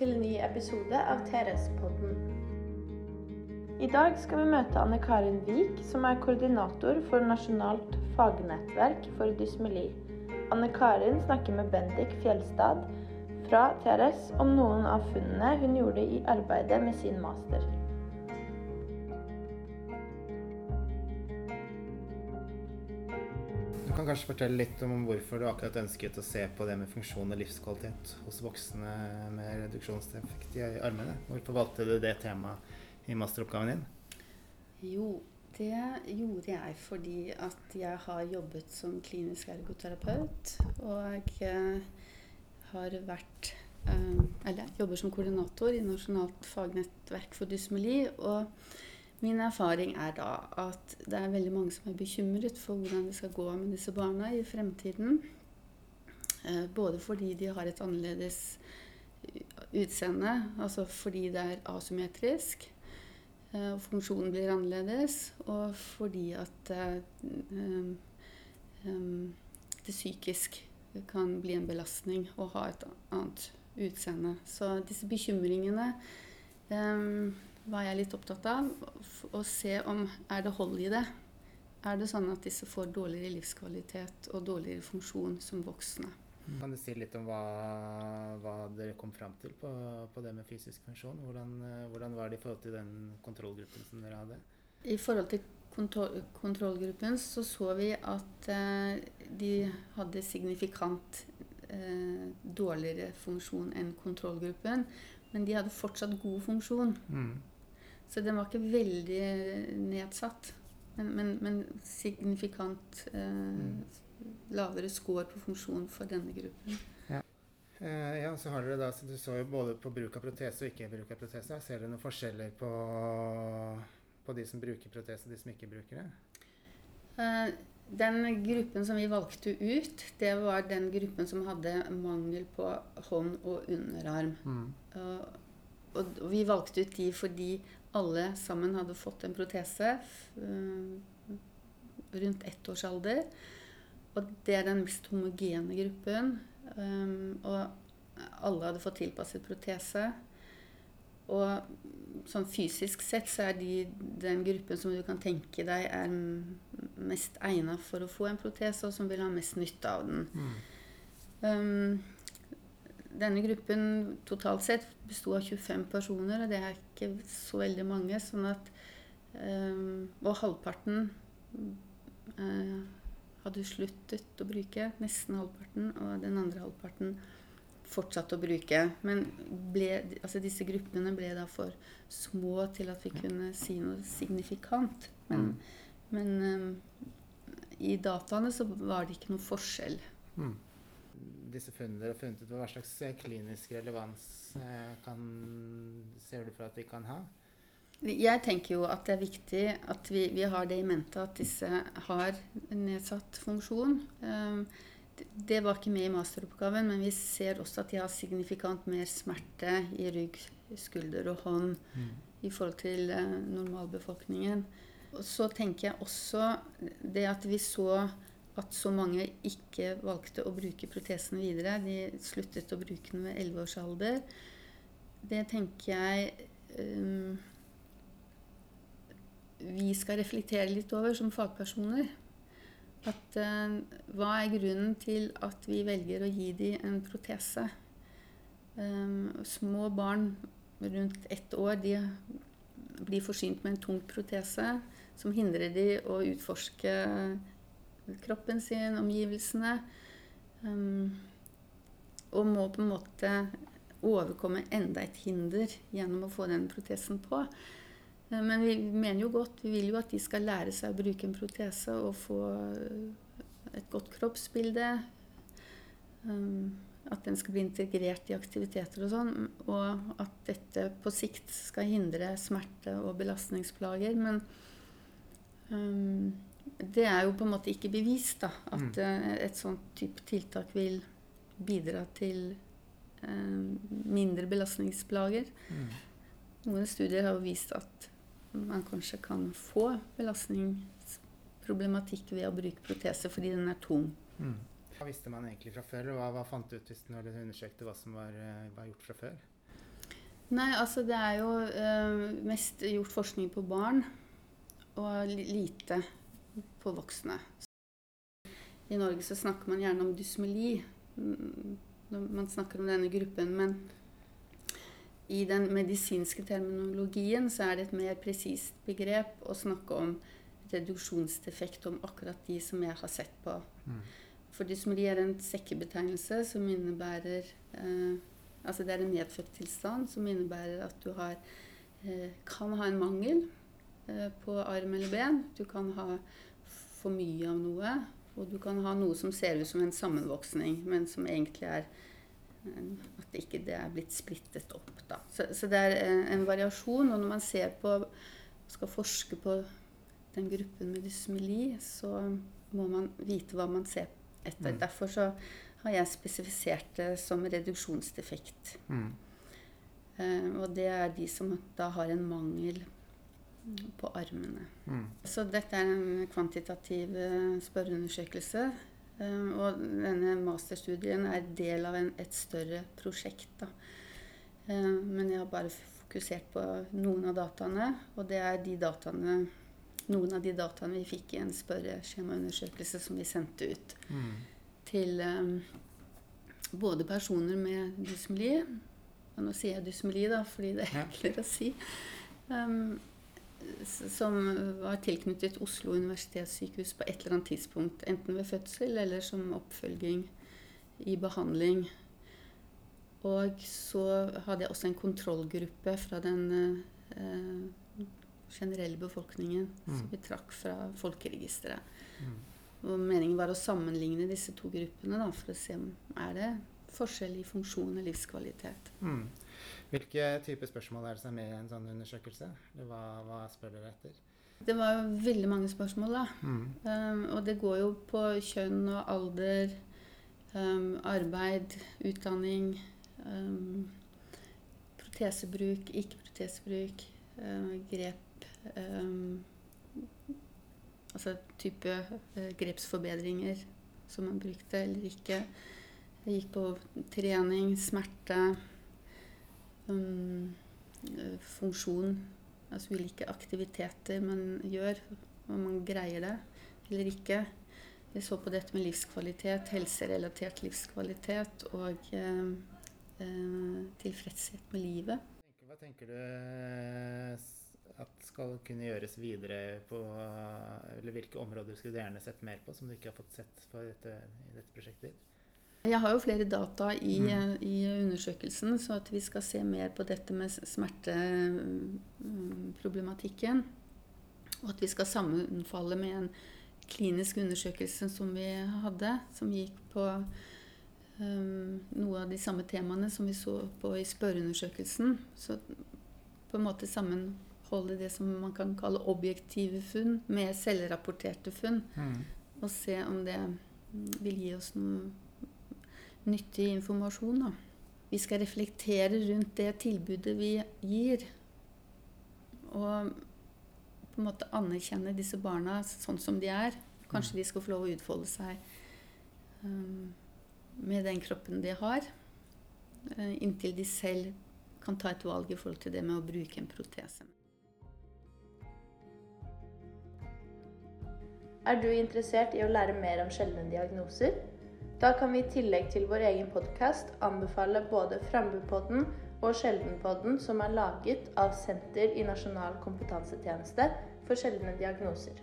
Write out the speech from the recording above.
til en ny episode av TRS-podden. I dag skal vi møte Anne Karin Wiik, som er koordinator for Nasjonalt fagnettverk for dysmeli. Anne Karin snakker med Bendik Fjelstad fra TRS om noen av funnene hun gjorde i arbeidet med sin master. Du kan kanskje fortelle litt om hvorfor du akkurat ønsket å se på det med funksjon og livskvalitet hos voksne med reduksjonsdefekt i armene. Hvorfor valgte du det temaet i masteroppgaven din? Jo, det gjorde jeg fordi at jeg har jobbet som klinisk ergoterapeut. Og jeg har vært eh, Eller jobber som koordinator i Nasjonalt fagnettverk for dysmeli. og Min erfaring er da at det er veldig mange som er bekymret for hvordan det skal gå med disse barna i fremtiden. Eh, både fordi de har et annerledes utseende, altså fordi det er asymmetrisk, eh, og funksjonen blir annerledes, og fordi at eh, det psykisk kan bli en belastning å ha et annet utseende. Så disse bekymringene var jeg litt opptatt av. Å se om er det hold i det. Er det sånn at disse får dårligere livskvalitet og dårligere funksjon som voksne? Kan du si litt om hva, hva dere kom fram til på, på, det med fysisk funksjon? Hvordan, hvordan, var det i forhold til den kontrollgruppen som dere hadde? I forhold til kontroll, kontrollgruppen så så vi at eh, de hadde signifikant eh, dårligere funksjon enn kontrollgruppen. Men de hadde fortsatt god funksjon. Mm. Så den var ikke veldig nedsatt. Men, men, men signifikant eh, lavere score på funksjon for denne gruppen. Ja. Eh, ja, så har dere da, så Du så jo både på bruk av protese og ikke bruk av protese. Ser dere noen forskjeller på, på de som bruker protese og de som ikke bruker det? Eh, den gruppen som vi valgte ut, det var den gruppen som hadde mangel på hånd og underarm. Mm. Og, og, vi valgte ut de fordi alle sammen hadde fått en protese uh, rundt ett års alder. Og det er den mest homogene gruppen. Um, og alle hadde fått tilpasset protese. Og sånn fysisk sett så er de den gruppen som du kan tenke deg er mest egna for å få en protese, og som vil ha mest nytte av den. Mm. Um, denne gruppen totalt sett besto av 25 personer, og det er ikke så veldig mange. sånn at um, Og halvparten uh, hadde sluttet å bruke. Nesten halvparten. Og den andre halvparten fortsatte å bruke. Men ble, altså disse gruppene ble da for små til at vi kunne si noe signifikant. Men, mm. men um, i dataene så var det ikke noe forskjell. Mm disse funnene har funnet ut, hva slags eh, klinisk relevans eh, kan, ser du for at de kan ha? Jeg tenker jo at det er viktig at vi, vi har det i mente at disse har nedsatt funksjon. Um, det var ikke med i masteroppgaven, men vi ser også at de har signifikant mer smerte i rygg, skulder og hånd mm. i forhold til uh, normalbefolkningen. Og så tenker jeg også det at vi så at så mange ikke valgte å bruke protesen videre. De sluttet å bruke den ved 11 års alder. Det tenker jeg um, vi skal reflektere litt over som fagpersoner. At uh, hva er grunnen til at vi velger å gi dem en protese? Um, små barn rundt ett år de blir forsynt med en tung protese som hindrer dem å utforske kroppen sin, omgivelsene. Um, og må på en måte overkomme enda et hinder gjennom å få den protesen på. Uh, men vi mener jo godt, vi vil jo at de skal lære seg å bruke en protese og få et godt kroppsbilde. Um, at den skal bli integrert i aktiviteter og sånn. Og at dette på sikt skal hindre smerte og belastningsplager. Men um, det er jo på en måte ikke bevist da, at mm. Eh, et sånt type tiltak vil bidra til eh, mindre belastningsplager. Mm. Noen studier har jo vist at man kanskje kan få belastningsproblematikk ved å bruke protese fordi den er tung. Mm. Hva visste man egentlig fra før? Hva, hva fant du ut hvis når du undersøkte hva som var, eh, var gjort fra før? Nei, altså det er jo eh, mest gjort forskning på barn, og li- lite på voksne. I Norge så snakker man gjerne om dysmeli mm, når man snakker om denne gruppen, men i den medisinske terminologien så er det et mer presist begrep å snakke om reduksjonsdefekt om akkurat de som jeg har sett på. Mm. For dysmeli er en sekkebetegnelse som innebærer eh, Altså det er en medfødt tilstand som innebærer at du har, eh, kan ha en mangel eh, på arm eller ben. Du kan ha for mye av noe, og du kan ha noe som ser ut som en sammenvoksning, men som egentlig er eh, at det ikke det er blitt splittet opp. Da. Så, så det er en, en variasjon. Og når man ser på skal forske på den gruppen med dysmeli, så må man vite hva man ser etter. Mm. Derfor så har jeg spesifisert det som reduksjonsdefekt. Mm. Uh, og det er de som da har en mangel på armene. Mm. Så dette er en kvantitativ eh, spørreundersøkelse. eh, Og denne masterstudien er del av en, et større prosjekt. Da. Eh, Men jeg har bare fokusert på noen av dataene, og det er de dataene noen av de dataene vi fikk i en spørreskjemaundersøkelse som vi sendte ut Mm. til um, både personer med dysmeli og Nå sier jeg dysmeli, da, fordi det er Ja. enklere å si. Um, som var tilknyttet Oslo universitetssykehus på et eller annet tidspunkt. Enten ved fødsel eller som oppfølging i behandling. Og så hadde jeg også en kontrollgruppe fra den eh, generelle befolkningen Mm. som vi trakk fra folkeregisteret. Mm. Og meningen var å sammenligne disse to gruppene da, for å se om er det forskjell i funksjon og livskvalitet. Mm. Hvilke type spørsmål er det som er med i en sånn undersøkelse? Hva, hva spør dere etter? Det var jo veldig mange spørsmål, da. Mm. Um, og det går jo på kjønn og alder, um, arbeid, utdanning, um, protesebruk, ikke-protesebruk, uh, grep um, Altså type uh, grepsforbedringer som man brukte eller ikke. Det gikk på trening, smerte, um, uh, funksjon. Altså ulike aktiviteter man gjør, om man greier det eller ikke. Vi så på dette med livskvalitet, helserelatert livskvalitet og eh, eh, tilfredshet med livet. Hva tenker du eh, at skal kunne gjøres videre på Eller hvilke områder skulle du gjerne sett mer på, som du ikke har fått sett dette, i dette prosjektet ditt? Jeg har jo flere data i, Mm. eh, i undersøkelsen, så at vi skal se mer på dette med smerteproblematikken. Og at vi skal sammenfalle med en klinisk undersøkelse som vi hadde, som gikk på um, noe av de samme temaene som vi så på i spørreundersøkelsen. Så på en måte sammenholde det som man kan kalle objektive funn med selvrapporterte funn. Mm. Og se om det vil gi oss noe nyttig informasjon. Da. Vi skal reflektere rundt det tilbudet vi gir. Og på en måte anerkjenne disse barna sånn som de er. Kanskje de skal få lov å utfolde seg um, med den kroppen de har. eh, inntil de selv kan ta et valg i forhold til det med å bruke en protese. Er du interessert i å lære mer om sjeldne diagnoser? Da kan vi i tillegg til vår egen podkast anbefale både Frambupodden og Sjeldenpodden, som er laget av Senter i Nasjonal kompetansetjeneste for sjeldne diagnoser.